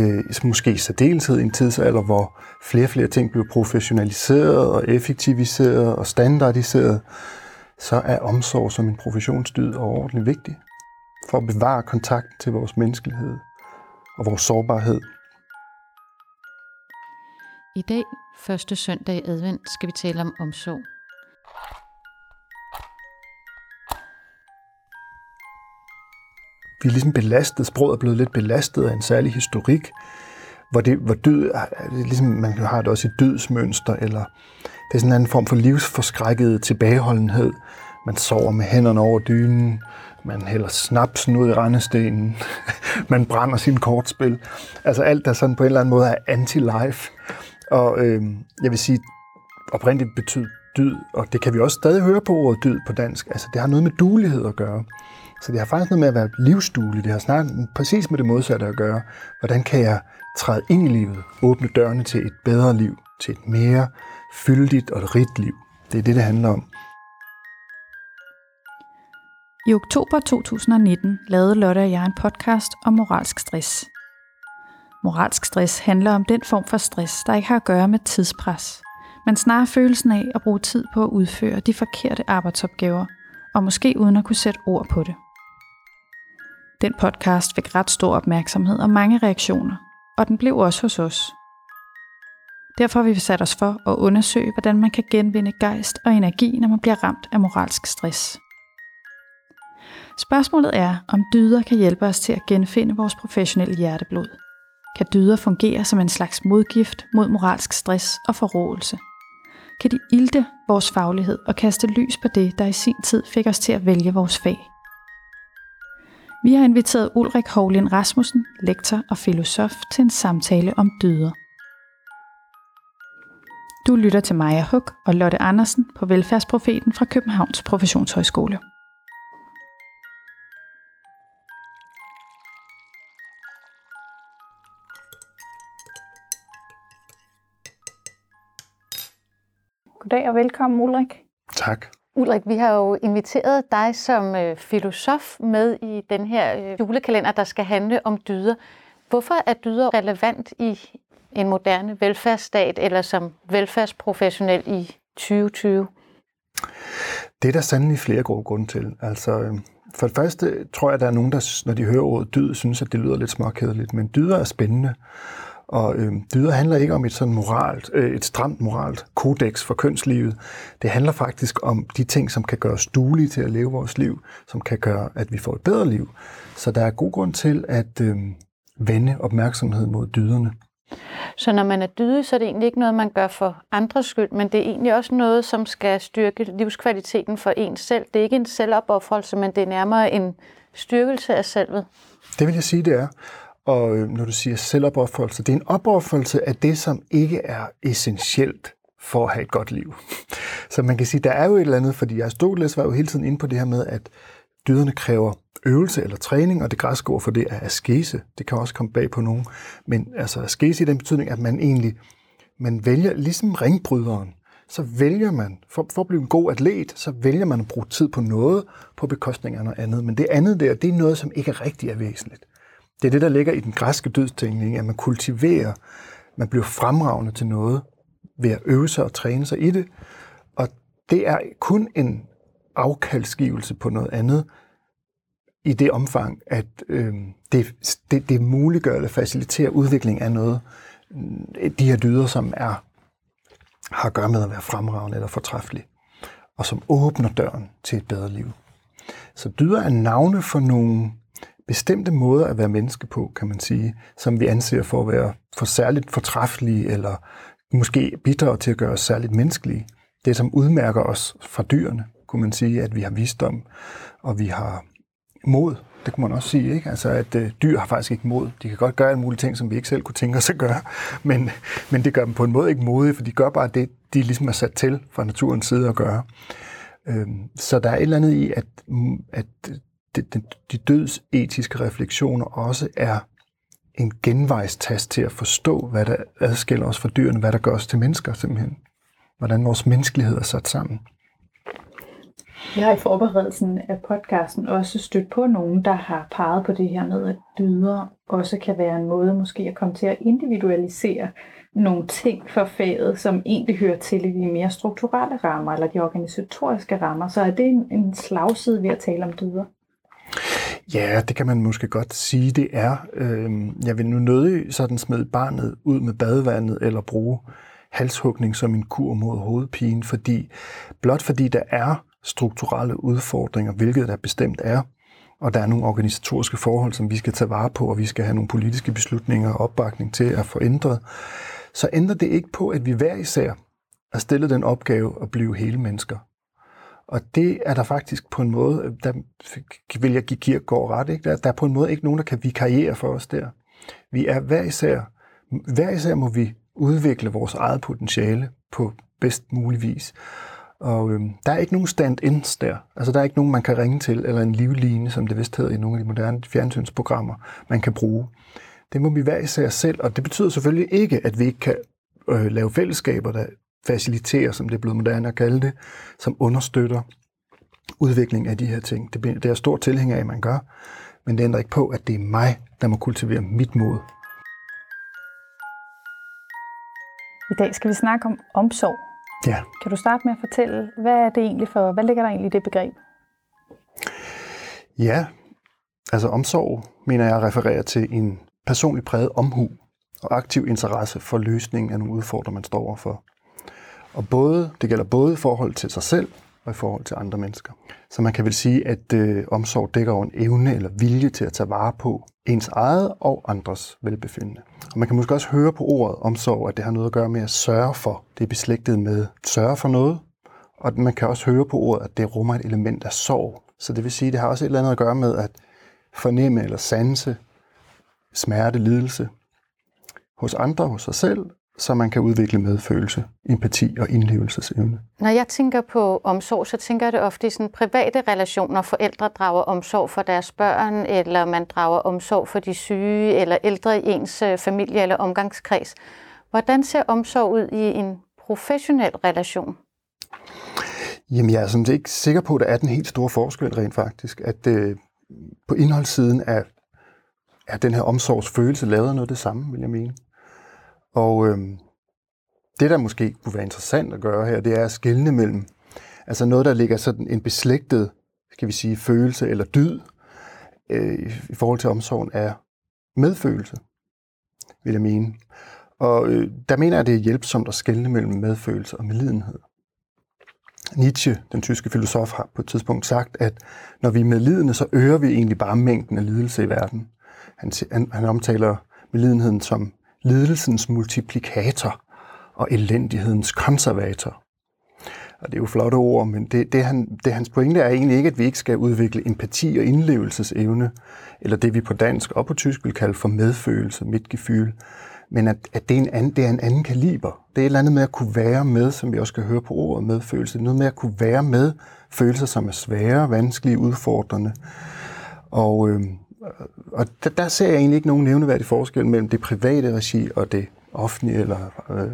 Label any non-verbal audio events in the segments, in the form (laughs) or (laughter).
øh, måske i særdeleshed i en tidsalder, hvor flere og flere ting blev professionaliseret og effektiviseret og standardiseret, så er omsorg som en professionsdyd overordentlig vigtig for at bevare kontakten til vores menneskelighed og vores sårbarhed. I dag, første søndag i advent, skal vi tale om omsorg. Vi er ligesom belastet, sproget er blevet lidt belastet af en særlig historik, hvor, det, hvor død, ligesom man har det også i dødsmønster, eller det er sådan en anden form for livsforskrækket tilbageholdenhed. Man sover med hænderne over dynen, man hælder snapsen ud i rendestenen, (laughs) man brænder sin kortspil. Altså alt, der sådan på en eller anden måde er anti-life. Og øh, jeg vil sige, oprindeligt betyder dyd, og det kan vi også stadig høre på ordet dyd på dansk. Altså det har noget med dulighed at gøre. Så det har faktisk noget med at være livsduelig. Det har snart præcis med det modsatte at gøre. Hvordan kan jeg træde ind i livet, åbne dørene til et bedre liv, til et mere fyldigt og rigt liv. Det er det, det handler om. I oktober 2019 lavede Lotte og jeg en podcast om moralsk stress. Moralsk stress handler om den form for stress, der ikke har at gøre med tidspres, men snarere følelsen af at bruge tid på at udføre de forkerte arbejdsopgaver, og måske uden at kunne sætte ord på det. Den podcast fik ret stor opmærksomhed og mange reaktioner, og den blev også hos os. Derfor har vi sat os for at undersøge, hvordan man kan genvinde gejst og energi, når man bliver ramt af moralsk stress. Spørgsmålet er, om dyder kan hjælpe os til at genfinde vores professionelle hjerteblod. Kan dyder fungere som en slags modgift mod moralsk stress og forråelse? Kan de ilte vores faglighed og kaste lys på det, der i sin tid fik os til at vælge vores fag? Vi har inviteret Ulrik Hovlind Rasmussen, lektor og filosof, til en samtale om dyder. Du lytter til Maja Huk og Lotte Andersen på Velfærdsprofeten fra Københavns Professionshøjskole. Goddag og velkommen, Ulrik. Tak. Ulrik, vi har jo inviteret dig som øh, filosof med i den her øh, julekalender, der skal handle om dyder. Hvorfor er dyder relevant i en moderne velfærdsstat eller som velfærdsprofessionel i 2020? Det er der sandelig flere gode grunde til. Altså, øh, for det første tror jeg, at der er nogen, der, når de hører ordet dyd, synes, at det lyder lidt småkedeligt, men dyder er spændende. Og øh, dyder handler ikke om et sådan moralt, øh, et stramt moralt kodex for kønslivet. Det handler faktisk om de ting, som kan gøre os duelige til at leve vores liv, som kan gøre, at vi får et bedre liv. Så der er god grund til at øh, vende opmærksomhed mod dyderne. Så når man er dydig, så er det egentlig ikke noget, man gør for andres skyld, men det er egentlig også noget, som skal styrke livskvaliteten for en selv. Det er ikke en selvopoffrelse, men det er nærmere en styrkelse af selvet. Det vil jeg sige, det er. Og øh, når du siger selvopoffrelse, det er en opoffrelse af det, som ikke er essentielt for at have et godt liv. (laughs) Så man kan sige, der er jo et eller andet, fordi Aristoteles var jo hele tiden inde på det her med, at dyderne kræver øvelse eller træning, og det græske ord for det er askese. Det kan også komme bag på nogen. Men altså askese i den betydning, at man egentlig man vælger, ligesom ringbryderen, så vælger man, for, for at blive en god atlet, så vælger man at bruge tid på noget på bekostning af noget andet. Men det andet der, det er noget, som ikke rigtig er væsentligt. Det er det, der ligger i den græske dødstænkning, at man kultiverer, man bliver fremragende til noget ved at øve sig og træne sig i det. Og det er kun en afkaldsgivelse på noget andet, i det omfang, at øh, det, det, det muliggør eller faciliterer udvikling af noget, de her dyder, som er har at gøre med at være fremragende eller fortræffelig, og som åbner døren til et bedre liv. Så dyder er navne for nogle bestemte måder at være menneske på, kan man sige, som vi anser for at være for særligt fortræffelige, eller måske bidrager til at gøre os særligt menneskelige. Det, som udmærker os fra dyrene, kunne man sige, at vi har visdom, og vi har mod. Det kunne man også sige, ikke? Altså, at øh, dyr har faktisk ikke mod. De kan godt gøre alle mulige ting, som vi ikke selv kunne tænke os at gøre, (laughs) men, men det gør dem på en måde ikke modige, for de gør bare det, de ligesom er sat til fra naturens side at gøre. Øhm, så der er et eller andet i, at, at de, de, de dødsetiske refleksioner også er en genvejstast til at forstå, hvad der adskiller os fra dyrene, hvad der gør os til mennesker simpelthen. Hvordan vores menneskelighed er sat sammen. Jeg har i forberedelsen af podcasten også stødt på nogen, der har peget på det her med, at dyder også kan være en måde måske at komme til at individualisere nogle ting for faget, som egentlig hører til i de mere strukturelle rammer, eller de organisatoriske rammer. Så er det en, en slagside ved at tale om dyder? Ja, det kan man måske godt sige, det er. Øh, jeg vil nu nødig sådan smide barnet ud med badevandet eller bruge halshugning som en kur mod hovedpine, fordi blot fordi der er strukturelle udfordringer, hvilket der bestemt er, og der er nogle organisatoriske forhold, som vi skal tage vare på, og vi skal have nogle politiske beslutninger og opbakning til at få ændret, så ændrer det ikke på, at vi hver især er stillet den opgave at blive hele mennesker. Og det er der faktisk på en måde, der vil jeg give Kierkegaard ret, ikke? Der, der er på en måde ikke nogen, der kan vikariere for os der. Vi er hver især, hver især må vi udvikle vores eget potentiale på bedst mulig vis. Og øhm, der er ikke nogen stand-ins der. Altså der er ikke nogen, man kan ringe til, eller en livline, som det vist hedder i nogle af de moderne fjernsynsprogrammer, man kan bruge. Det må vi hver især selv, og det betyder selvfølgelig ikke, at vi ikke kan øh, lave fællesskaber, der faciliterer, som det er blevet moderne at kalde det, som understøtter udvikling af de her ting. Det, det er jeg stor tilhænger af, at man gør, men det ændrer ikke på, at det er mig, der må kultivere mit mod. I dag skal vi snakke om omsorg. Ja. Kan du starte med at fortælle, hvad er det egentlig for, hvad ligger der egentlig i det begreb? Ja, altså omsorg, mener jeg, refererer til en personlig præget omhu og aktiv interesse for løsningen af nogle udfordringer, man står overfor. Og både, det gælder både i forhold til sig selv og i forhold til andre mennesker. Så man kan vel sige, at øh, omsorg dækker over en evne eller vilje til at tage vare på ens eget og andres velbefindende. Og man kan måske også høre på ordet omsorg, at det har noget at gøre med at sørge for. Det er beslægtet med sørge for noget, og man kan også høre på ordet, at det rummer et element af sorg. Så det vil sige, at det har også et eller andet at gøre med at fornemme eller sanse smerte, lidelse hos andre, hos sig selv, så man kan udvikle medfølelse, empati og indlevelsesevne. Når jeg tænker på omsorg, så tænker jeg det ofte i sådan private relationer. Forældre drager omsorg for deres børn, eller man drager omsorg for de syge, eller ældre i ens øh, familie eller omgangskreds. Hvordan ser omsorg ud i en professionel relation? Jamen, jeg er sådan ikke sikker på, at der er den helt store forskel rent faktisk. At øh, på indholdssiden er, er den her omsorgsfølelse lavet noget af det samme, vil jeg mene. Og øh, det, der måske kunne være interessant at gøre her, det er at skille mellem altså noget, der ligger sådan en beslægtet, skal vi sige, følelse eller dyd øh, i forhold til omsorgen, er medfølelse, vil jeg mene. Og øh, der mener jeg, at det er hjælpsomt at skelne mellem medfølelse og medlidenhed. Nietzsche, den tyske filosof, har på et tidspunkt sagt, at når vi er medlidende, så øger vi egentlig bare mængden af lidelse i verden. Han, han, han omtaler medlidenheden som lidelsens multiplikator og elendighedens konservator. Og det er jo flotte ord, men det, det, han, det hans pointe er egentlig ikke, at vi ikke skal udvikle empati og indlevelsesevne, eller det vi på dansk og på tysk vil kalde for medfølelse, midtgefühl, men at, at det, er en anden, det er en anden kaliber. Det er et eller andet med at kunne være med, som vi også skal høre på ordet medfølelse. Noget med at kunne være med følelser, som er svære, vanskelige, udfordrende. Og, øh, og der, der ser jeg egentlig ikke nogen nævneværdig forskel mellem det private regi og det offentlige eller øh,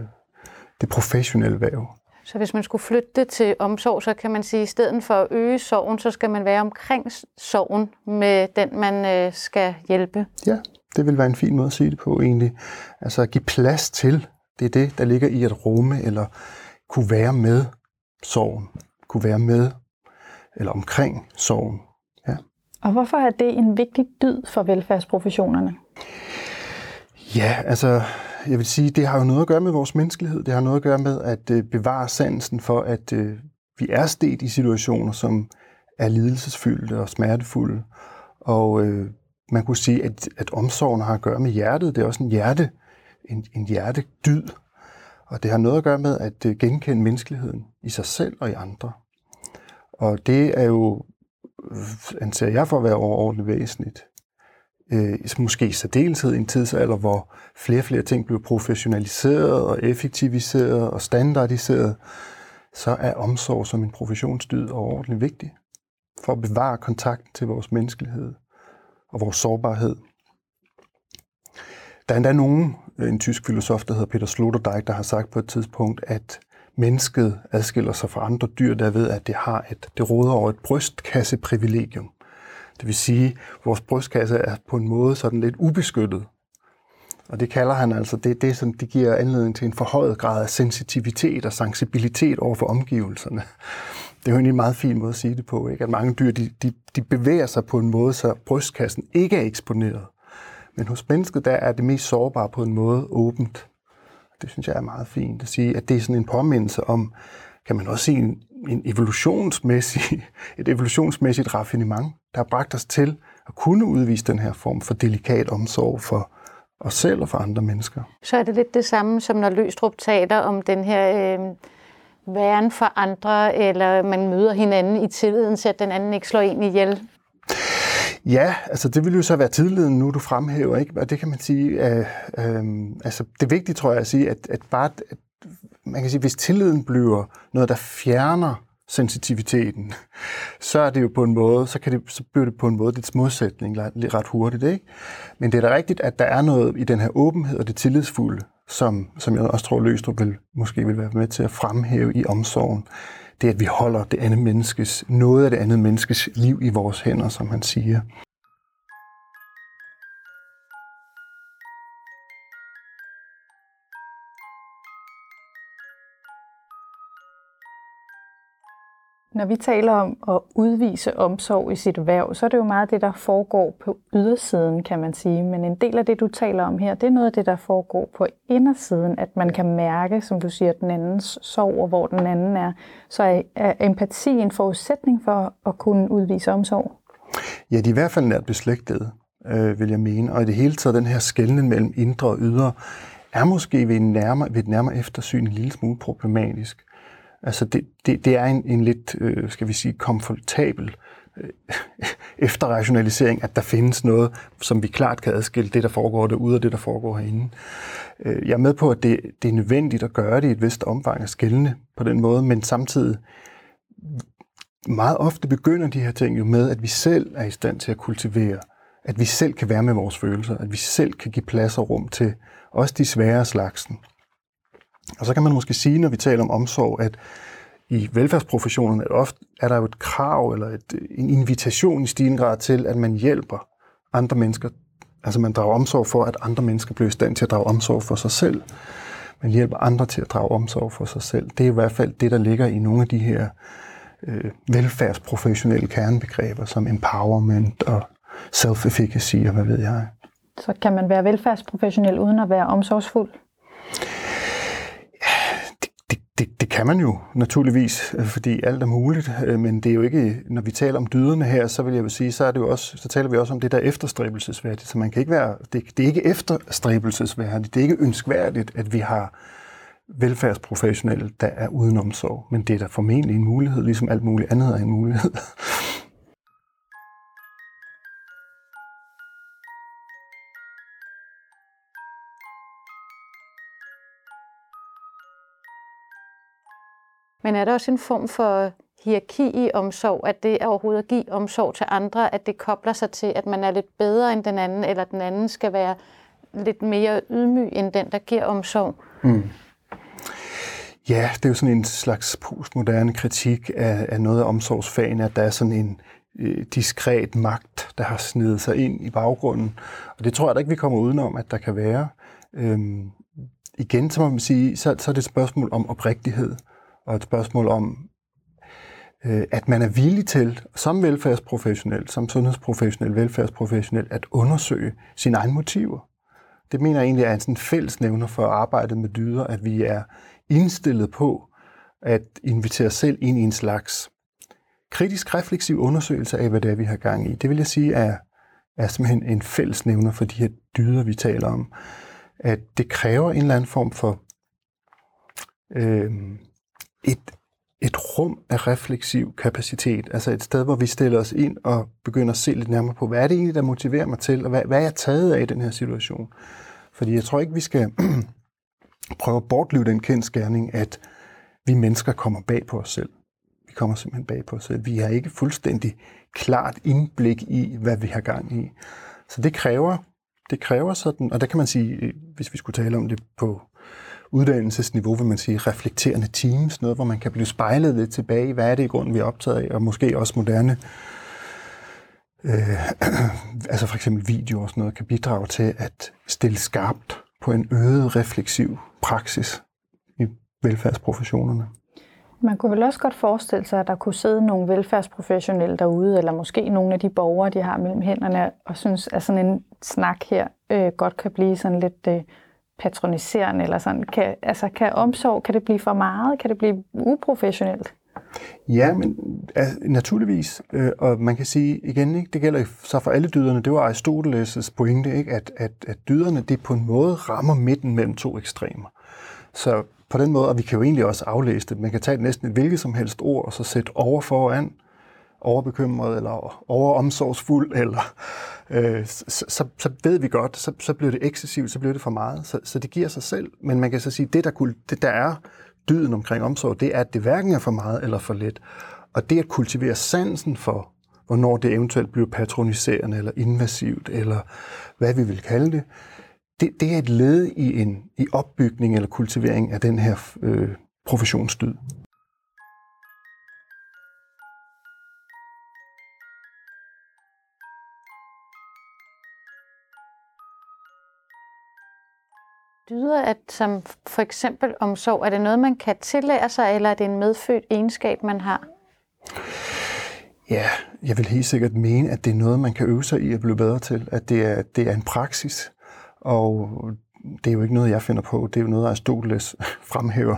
det professionelle værv. Så hvis man skulle flytte det til omsorg, så kan man sige, at i stedet for at øge sorgen, så skal man være omkring sorgen med den, man øh, skal hjælpe. Ja, det vil være en fin måde at sige det på egentlig. Altså at give plads til, det er det, der ligger i at rumme eller kunne være med sorgen. Kunne være med eller omkring sorgen. Og hvorfor er det en vigtig dyd for velfærdsprofessionerne? Ja, altså jeg vil sige, det har jo noget at gøre med vores menneskelighed. Det har noget at gøre med at øh, bevare sansen for, at øh, vi er stedt i situationer, som er lidelsesfyldte og smertefulde. Og øh, man kunne sige, at, at omsorgen har at gøre med hjertet. Det er også en hjerte, en, en hjertedyd. Og det har noget at gøre med at øh, genkende menneskeligheden i sig selv og i andre. Og det er jo, anser jeg for at være overordentligt væsentligt øh, måske i særdeleshed i en tidsalder, hvor flere og flere ting blev professionaliseret og effektiviseret og standardiseret, så er omsorg som en professionsdyd overordentligt vigtig for at bevare kontakten til vores menneskelighed og vores sårbarhed. Der er endda nogen, en tysk filosof, der hedder Peter Sloterdijk, der har sagt på et tidspunkt, at mennesket adskiller sig fra andre dyr, der ved, at det har et, det råder over et brystkasseprivilegium. Det vil sige, at vores brystkasse er på en måde sådan lidt ubeskyttet. Og det kalder han altså, det, det, som det giver anledning til en forhøjet grad af sensitivitet og sensibilitet over for omgivelserne. Det er jo en meget fin måde at sige det på, ikke? at mange dyr de, de, de bevæger sig på en måde, så brystkassen ikke er eksponeret. Men hos mennesket der er det mest sårbare på en måde åbent. Det synes jeg er meget fint at sige, at det er sådan en påmindelse om, kan man også sige, en, en evolutionsmæssig, (laughs) et evolutionsmæssigt raffinement, der har bragt os til at kunne udvise den her form for delikat omsorg for os selv og for andre mennesker. Så er det lidt det samme, som når Løstrup taler om den her øh, væren for andre, eller man møder hinanden i tilliden til, at den anden ikke slår en ihjel. Ja, altså det vil jo så være tilliden nu, du fremhæver, ikke? Og det kan man sige, at, øh, altså det vigtige tror jeg at sige, at, at bare, at, man kan sige, hvis tilliden bliver noget, der fjerner sensitiviteten, så er det jo på en måde, så, kan det, så bliver det på en måde lidt modsætning ret hurtigt. Ikke? Men det er da rigtigt, at der er noget i den her åbenhed og det tillidsfulde, som, som jeg også tror, Løstrup vil, måske vil være med til at fremhæve i omsorgen. Det at vi holder det andet menneskes, noget af det andet menneskes liv i vores hænder, som han siger. Når vi taler om at udvise omsorg i sit værv, så er det jo meget det, der foregår på ydersiden, kan man sige. Men en del af det, du taler om her, det er noget af det, der foregår på indersiden, at man kan mærke, som du siger, den andens sorg og hvor den anden er. Så er empati en forudsætning for at kunne udvise omsorg? Ja, de er i hvert fald nært beslægtede, øh, vil jeg mene. Og i det hele taget, den her skældning mellem indre og ydre, er måske ved, en nærmere, ved et nærmere eftersyn en lille smule problematisk. Altså det, det, det er en, en lidt, øh, skal vi sige, komfortabel øh, (laughs) efterrationalisering, at der findes noget, som vi klart kan adskille det, der foregår derude og det, der foregår herinde. Øh, jeg er med på, at det, det er nødvendigt at gøre det i et vist omfang at skældne på den måde, men samtidig meget ofte begynder de her ting jo med, at vi selv er i stand til at kultivere, at vi selv kan være med vores følelser, at vi selv kan give plads og rum til også de svære slagsen. Og så kan man måske sige, når vi taler om omsorg, at i velfærdsprofessionerne er, ofte, er der jo et krav eller et, en invitation i stigende grad til, at man hjælper andre mennesker. Altså man drager omsorg for, at andre mennesker bliver i stand til at drage omsorg for sig selv. Man hjælper andre til at drage omsorg for sig selv. Det er i hvert fald det, der ligger i nogle af de her øh, velfærdsprofessionelle kernebegreber, som empowerment og self-efficacy og hvad ved jeg. Så kan man være velfærdsprofessionel uden at være omsorgsfuld? Det, det kan man jo naturligvis, øh, fordi alt er muligt, øh, men det er jo ikke, når vi taler om dyderne her, så vil jeg jo sige, så, er det jo også, så taler vi også om det, der efterstræbelsesværdigt. Så man kan ikke være, det, det er ikke efterstræbelsesværdigt, det er ikke ønskværdigt, at vi har velfærdsprofessionelle, der er uden omsorg, men det er da formentlig en mulighed, ligesom alt muligt andet er en mulighed. Men er der også en form for hierarki i omsorg, at det er overhovedet at give omsorg til andre, at det kobler sig til, at man er lidt bedre end den anden, eller den anden skal være lidt mere ydmyg end den, der giver omsorg? Mm. Ja, det er jo sådan en slags postmoderne kritik af, af noget af omsorgsfagene, at der er sådan en øh, diskret magt, der har snedet sig ind i baggrunden. Og det tror jeg da ikke, vi kommer udenom, at der kan være. Øhm, igen, så må man sige, så, så er det et spørgsmål om oprigtighed og et spørgsmål om, øh, at man er villig til, som velfærdsprofessionel, som sundhedsprofessionel, velfærdsprofessionel, at undersøge sine egne motiver. Det mener jeg egentlig er en sådan fælles nævner for arbejdet med dyder, at vi er indstillet på at invitere os selv ind i en slags kritisk refleksiv undersøgelse af, hvad det er, vi har gang i. Det vil jeg sige er, er simpelthen en fælles nævner for de her dyder, vi taler om. At det kræver en eller anden form for øh, et, et rum af refleksiv kapacitet, altså et sted, hvor vi stiller os ind og begynder at se lidt nærmere på, hvad er det egentlig, der motiverer mig til, og hvad, hvad er jeg taget af i den her situation? Fordi jeg tror ikke, vi skal (clears throat) prøve at bortlive den kendskærning, at vi mennesker kommer bag på os selv. Vi kommer simpelthen bag på os selv. Vi har ikke fuldstændig klart indblik i, hvad vi har gang i. Så det kræver, det kræver sådan, og der kan man sige, hvis vi skulle tale om det på uddannelsesniveau, vil man sige, reflekterende teams, noget, hvor man kan blive spejlet lidt tilbage, hvad er det i grunden, vi er optaget af, og måske også moderne øh, (clears throat) altså for eksempel video og sådan noget, kan bidrage til at stille skarpt på en øget refleksiv praksis i velfærdsprofessionerne. Man kunne vel også godt forestille sig, at der kunne sidde nogle velfærdsprofessionelle derude, eller måske nogle af de borgere, de har mellem hænderne, og synes, at sådan en snak her øh, godt kan blive sådan lidt øh, patroniserende, eller sådan. Kan, altså, kan omsorg, kan det blive for meget? Kan det blive uprofessionelt? Ja, men altså, naturligvis. Øh, og man kan sige igen, ikke, det gælder så for alle dyderne, det var Aristoteles' pointe, ikke, at, at, at dyderne det på en måde rammer midten mellem to ekstremer. Så på den måde, og vi kan jo egentlig også aflæse det, man kan tage næsten et hvilket som helst ord, og så sætte over foran, overbekymret, eller overomsorgsfuld, eller øh, så, så, så ved vi godt, så, så bliver det ekscessivt, så bliver det for meget. Så, så det giver sig selv. Men man kan så sige, det der, det der er dyden omkring omsorg, det er, at det hverken er for meget eller for lidt. Og det at kultivere sansen for, hvornår det eventuelt bliver patroniserende eller invasivt, eller hvad vi vil kalde det, det, det er et led i en i opbygning eller kultivering af den her øh, professionsdyd. Dyder, at som for eksempel omsorg, er det noget, man kan tillære sig, eller er det en medfødt egenskab, man har? Ja, jeg vil helt sikkert mene, at det er noget, man kan øve sig i at blive bedre til. At det er, det er en praksis, og det er jo ikke noget, jeg finder på. Det er jo noget, Aristoteles (laughs) fremhæver.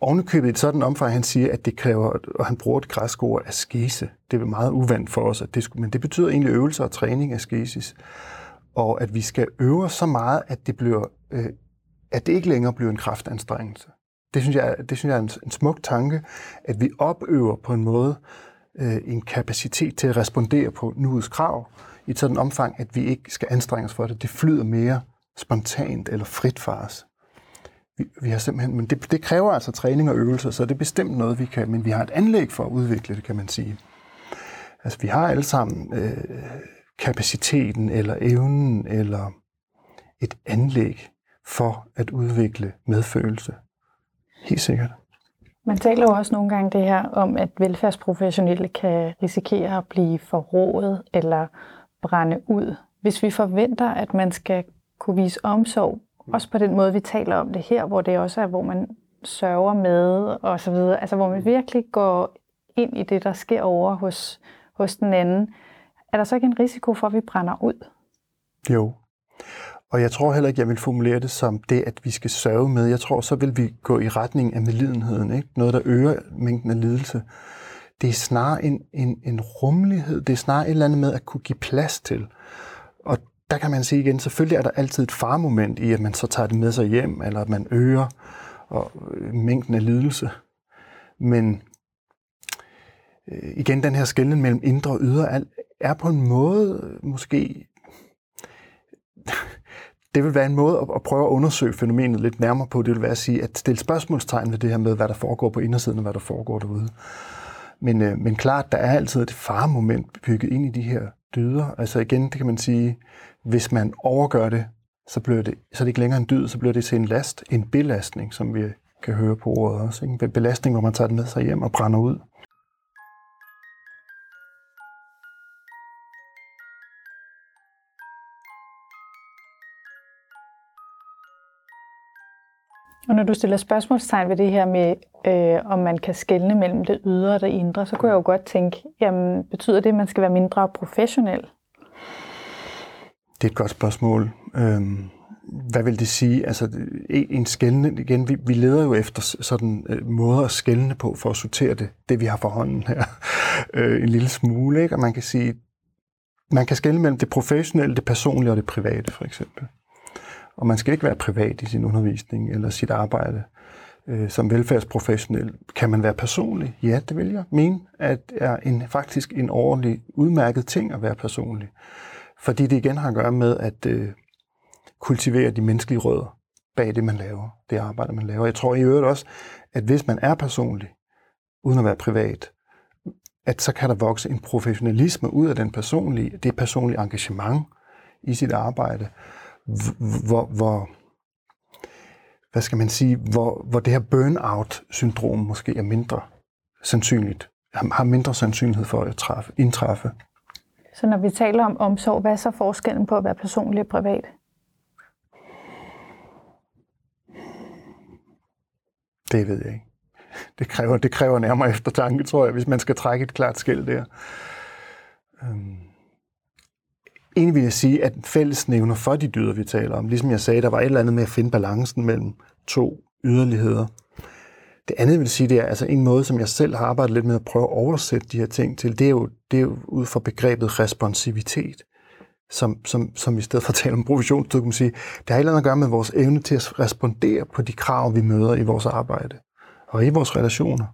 Ovenikøbet i et sådan omfang, han siger, at det kræver, og han bruger det græsk ord askese. Det er meget uvandt for os, at det, men det betyder egentlig øvelser og træning af askesis. Og at vi skal øve så meget, at det bliver øh, at det ikke længere bliver en kraftanstrengelse. Det synes jeg, det synes jeg er en, en smuk tanke, at vi opøver på en måde øh, en kapacitet til at respondere på nuets krav i et sådan omfang, at vi ikke skal anstrenge os for det. Det flyder mere spontant eller frit for os. Vi, vi har simpelthen, men det, det kræver altså træning og øvelser, så det er bestemt noget, vi kan, men vi har et anlæg for at udvikle det, kan man sige. Altså, vi har alle sammen øh, kapaciteten eller evnen eller et anlæg for at udvikle medfølelse. Helt sikkert. Man taler jo også nogle gange det her om, at velfærdsprofessionelle kan risikere at blive forrådet eller brænde ud. Hvis vi forventer, at man skal kunne vise omsorg, også på den måde, vi taler om det her, hvor det også er, hvor man sørger med og så videre, altså hvor man virkelig går ind i det, der sker over hos, hos den anden, er der så ikke en risiko for, at vi brænder ud? Jo, og jeg tror heller ikke, jeg vil formulere det som det, at vi skal sørge med. Jeg tror, så vil vi gå i retning af medlidenheden. Ikke? Noget, der øger mængden af lidelse. Det er snarere en, en, en rummelighed. Det er snarere et eller andet med at kunne give plads til. Og der kan man sige igen, selvfølgelig er der altid et farmoment i, at man så tager det med sig hjem, eller at man øger og, øh, mængden af lidelse. Men øh, igen, den her skældning mellem indre og ydre er på en måde måske det vil være en måde at, prøve at undersøge fænomenet lidt nærmere på. Det vil være at sige, at stille spørgsmålstegn ved det her med, hvad der foregår på indersiden og hvad der foregår derude. Men, øh, men klart, der er altid et faremoment bygget ind i de her dyder. Altså igen, det kan man sige, hvis man overgør det, så, bliver det, så er det ikke længere en dyd, så bliver det til en last, en belastning, som vi kan høre på ordet også. Ikke? En belastning, hvor man tager det med sig hjem og brænder ud. Og når du stiller spørgsmålstegn ved det her med, øh, om man kan skelne mellem det ydre og det indre, så kunne jeg jo godt tænke, jamen, betyder det, at man skal være mindre professionel? Det er et godt spørgsmål. Øhm, hvad vil det sige? Altså, en skældne, igen, vi, vi leder jo efter sådan øh, måder at skældne på, for at sortere det, det vi har for hånden her, (laughs) øh, en lille smule, ikke? Og man kan sige, man kan skelne mellem det professionelle, det personlige og det private, for eksempel. Og man skal ikke være privat i sin undervisning eller sit arbejde. Øh, som velfærdsprofessionel kan man være personlig. Ja, det vil jeg mene, at er en, faktisk en ordentlig, udmærket ting at være personlig. Fordi det igen har at gøre med at øh, kultivere de menneskelige rødder bag det, man laver, det arbejde, man laver. Jeg tror i øvrigt også, at hvis man er personlig, uden at være privat, at så kan der vokse en professionalisme ud af den personlige, det personlige engagement i sit arbejde, hvor, hvor hvad skal man sige, hvor, hvor det her burnout-syndrom måske er mindre sandsynligt, har mindre sandsynlighed for at træffe, indtræffe. Så når vi taler om omsorg, hvad er så forskellen på at være personlig og privat? Det ved jeg ikke. Det kræver, det kræver nærmere eftertanke, tror jeg, hvis man skal trække et klart skæld der. Øhm. Egentlig vil jeg sige, at fællesnævner for de dyder, vi taler om, ligesom jeg sagde, der var et eller andet med at finde balancen mellem to yderligheder. Det andet vil sige, det er altså en måde, som jeg selv har arbejdet lidt med at prøve at oversætte de her ting til, det er jo, det er jo ud fra begrebet responsivitet, som, som, som i stedet for at tale om provisionsstød, kan man sige, det har et eller andet at gøre med vores evne til at respondere på de krav, vi møder i vores arbejde og i vores relationer.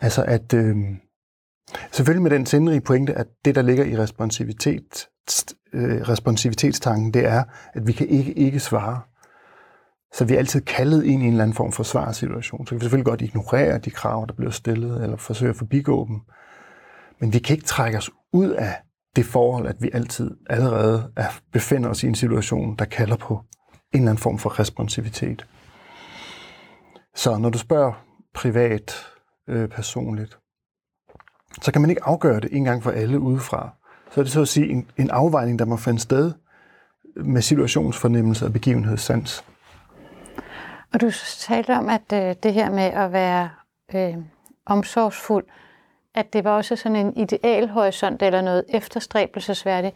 Altså at, øh, selvfølgelig med den sindrige pointe, at det, der ligger i responsivitet, øh, responsivitetstanken, det er, at vi kan ikke ikke svare. Så vi er altid kaldet ind i en eller anden form for svarsituation. Så vi kan selvfølgelig godt ignorere de krav, der bliver stillet, eller forsøge at forbigå dem. Men vi kan ikke trække os ud af det forhold, at vi altid allerede er, befinder os i en situation, der kalder på en eller anden form for responsivitet. Så når du spørger privat, øh, personligt, så kan man ikke afgøre det en gang for alle udefra. Så er det så at sige en, en afvejning, der må finde sted med situationsfornemmelse og begivenhedssans. Og du talte om, at øh, det her med at være øh, omsorgsfuld, at det var også sådan en idealhorisont eller noget efterstræbelsesværdigt.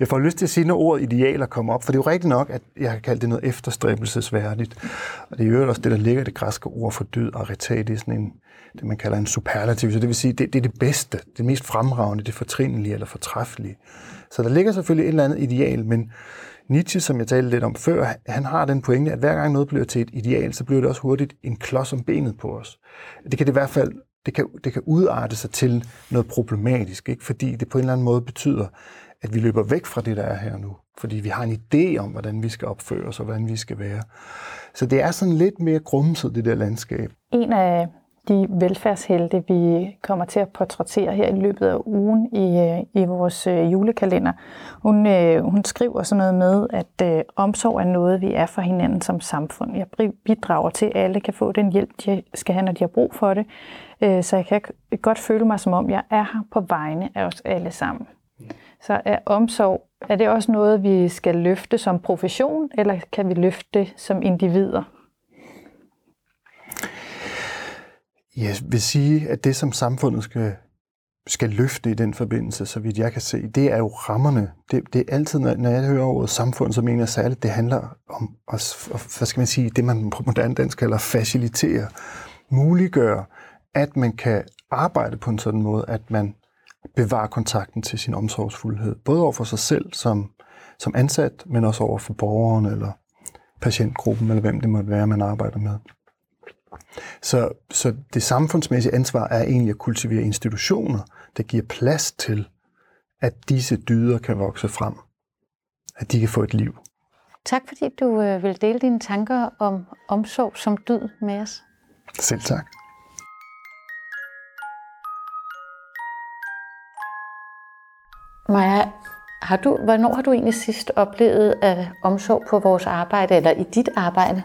Jeg får lyst til at sige, når ordet idealer kommer op, for det er jo rigtigt nok, at jeg har kaldt det noget efterstræbelsesværdigt. Og det er jo også det, der ligger det græske ord for død, aritet, det er sådan en, det man kalder en superlativ, så det vil sige, det, det er det bedste, det mest fremragende, det fortrinlige eller fortræffelige. Så der ligger selvfølgelig et eller andet ideal, men Nietzsche, som jeg talte lidt om før, han har den pointe, at hver gang noget bliver til et ideal, så bliver det også hurtigt en klods om benet på os. Det kan det i hvert fald det kan, det kan udarte sig til noget problematisk, ikke? fordi det på en eller anden måde betyder, at vi løber væk fra det, der er her nu. Fordi vi har en idé om, hvordan vi skal opføre os og hvordan vi skal være. Så det er sådan lidt mere grumset, det der landskab. En af de velfærdshelte, vi kommer til at portrættere her i løbet af ugen i, øh, i vores øh, julekalender. Hun, øh, hun skriver sådan noget med, at omsorg er noget, vi er for hinanden som samfund. Jeg bidrager til, at alle kan få den hjælp, de skal have, når de har brug for det. så jeg kan godt føle mig, som om jeg er her på vegne af os alle sammen. Så er omsorg, er det også noget, vi skal løfte som profession, eller kan vi løfte det som individer? Jeg vil sige, at det, som samfundet skal, skal løfte i den forbindelse, så vidt jeg kan se, det er jo rammerne. Det, det er altid, når jeg hører ordet samfund, så mener jeg særligt, det handler om at, hvad skal man sige, det man på moderne dansk kalder facilitere, muliggøre, at man kan arbejde på en sådan måde, at man bevarer kontakten til sin omsorgsfuldhed, både over for sig selv som, som ansat, men også over for borgeren eller patientgruppen, eller hvem det måtte være, man arbejder med. Så, så det samfundsmæssige ansvar er egentlig at kultivere institutioner, der giver plads til, at disse dyder kan vokse frem. At de kan få et liv. Tak fordi du øh, vil dele dine tanker om omsorg som dyd med os. Selv tak. Maja, har du, hvornår har du egentlig sidst oplevet at omsorg på vores arbejde, eller i dit arbejde?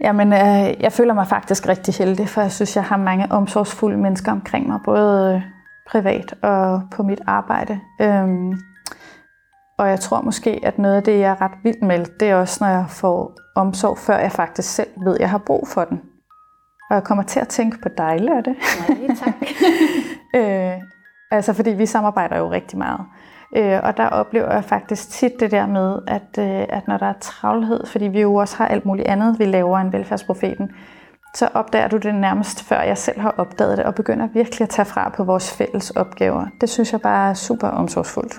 Jamen, øh, jeg føler mig faktisk rigtig heldig, for jeg synes, jeg har mange omsorgsfulde mennesker omkring mig, både øh, privat og på mit arbejde. Øhm, og jeg tror måske, at noget af det, jeg er ret vild med, det er også, når jeg får omsorg, før jeg faktisk selv ved, at jeg har brug for den. Og jeg kommer til at tænke på dig, Lotte. Nej, tak. (laughs) øh, altså, fordi vi samarbejder jo rigtig meget. Øh, og der oplever jeg faktisk tit det der med, at, øh, at når der er travlhed, fordi vi jo også har alt muligt andet, vi laver en velfærdsprofeten, så opdager du det nærmest før jeg selv har opdaget det, og begynder virkelig at tage fra på vores fælles opgaver. Det synes jeg bare er super omsorgsfuldt.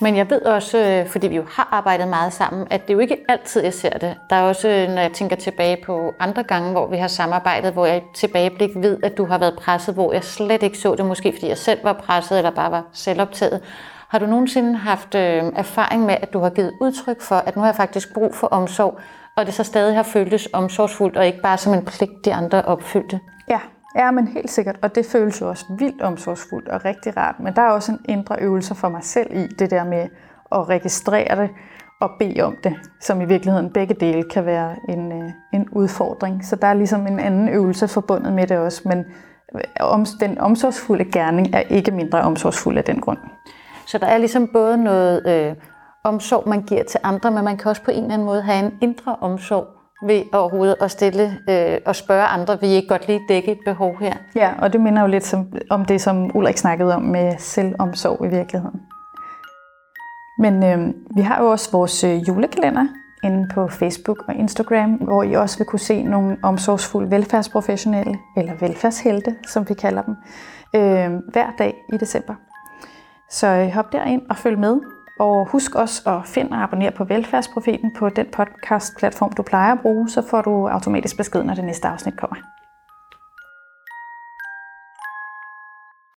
Men jeg ved også, øh, fordi vi jo har arbejdet meget sammen, at det jo ikke altid, jeg ser det. Der er også, øh, når jeg tænker tilbage på andre gange, hvor vi har samarbejdet, hvor jeg tilbageblik ved, at du har været presset, hvor jeg slet ikke så det, måske fordi jeg selv var presset, eller bare var selvoptaget. Har du nogensinde haft øh, erfaring med, at du har givet udtryk for, at nu har jeg faktisk brug for omsorg, og det så stadig har føltes omsorgsfuldt, og ikke bare som en pligt, de andre opfyldte? Ja, ja, men helt sikkert. Og det føles jo også vildt omsorgsfuldt og rigtig rart. Men der er også en indre øvelse for mig selv i det der med at registrere det, og bede om det, som i virkeligheden begge dele kan være en, øh, en udfordring. Så der er ligesom en anden øvelse forbundet med det også, men øh, om, den omsorgsfulde gerning er ikke mindre omsorgsfuld af den grund. Så der er ligesom både noget øh, omsorg, man giver til andre, men man kan også på en eller anden måde have en indre omsorg ved overhovedet at stille øh, og spørge andre, vil I ikke godt lige dække et behov her? Ja, og det minder jo lidt som, om det, som Ulrik snakkede om med selvomsorg i virkeligheden. Men øh, vi har jo også vores øh, julekalender inde på Facebook og Instagram, hvor I også vil kunne se nogle omsorgsfulde velfærdsprofessionelle, eller velfærdshelte, som vi kalder dem, øh, hver dag i december. Så øh, hop derind og følg med. Og husk også at finde og abonnere på Velfærdsprofeten på den podcast-platform, du plejer at bruge, så får du automatisk besked, når det næste afsnit kommer.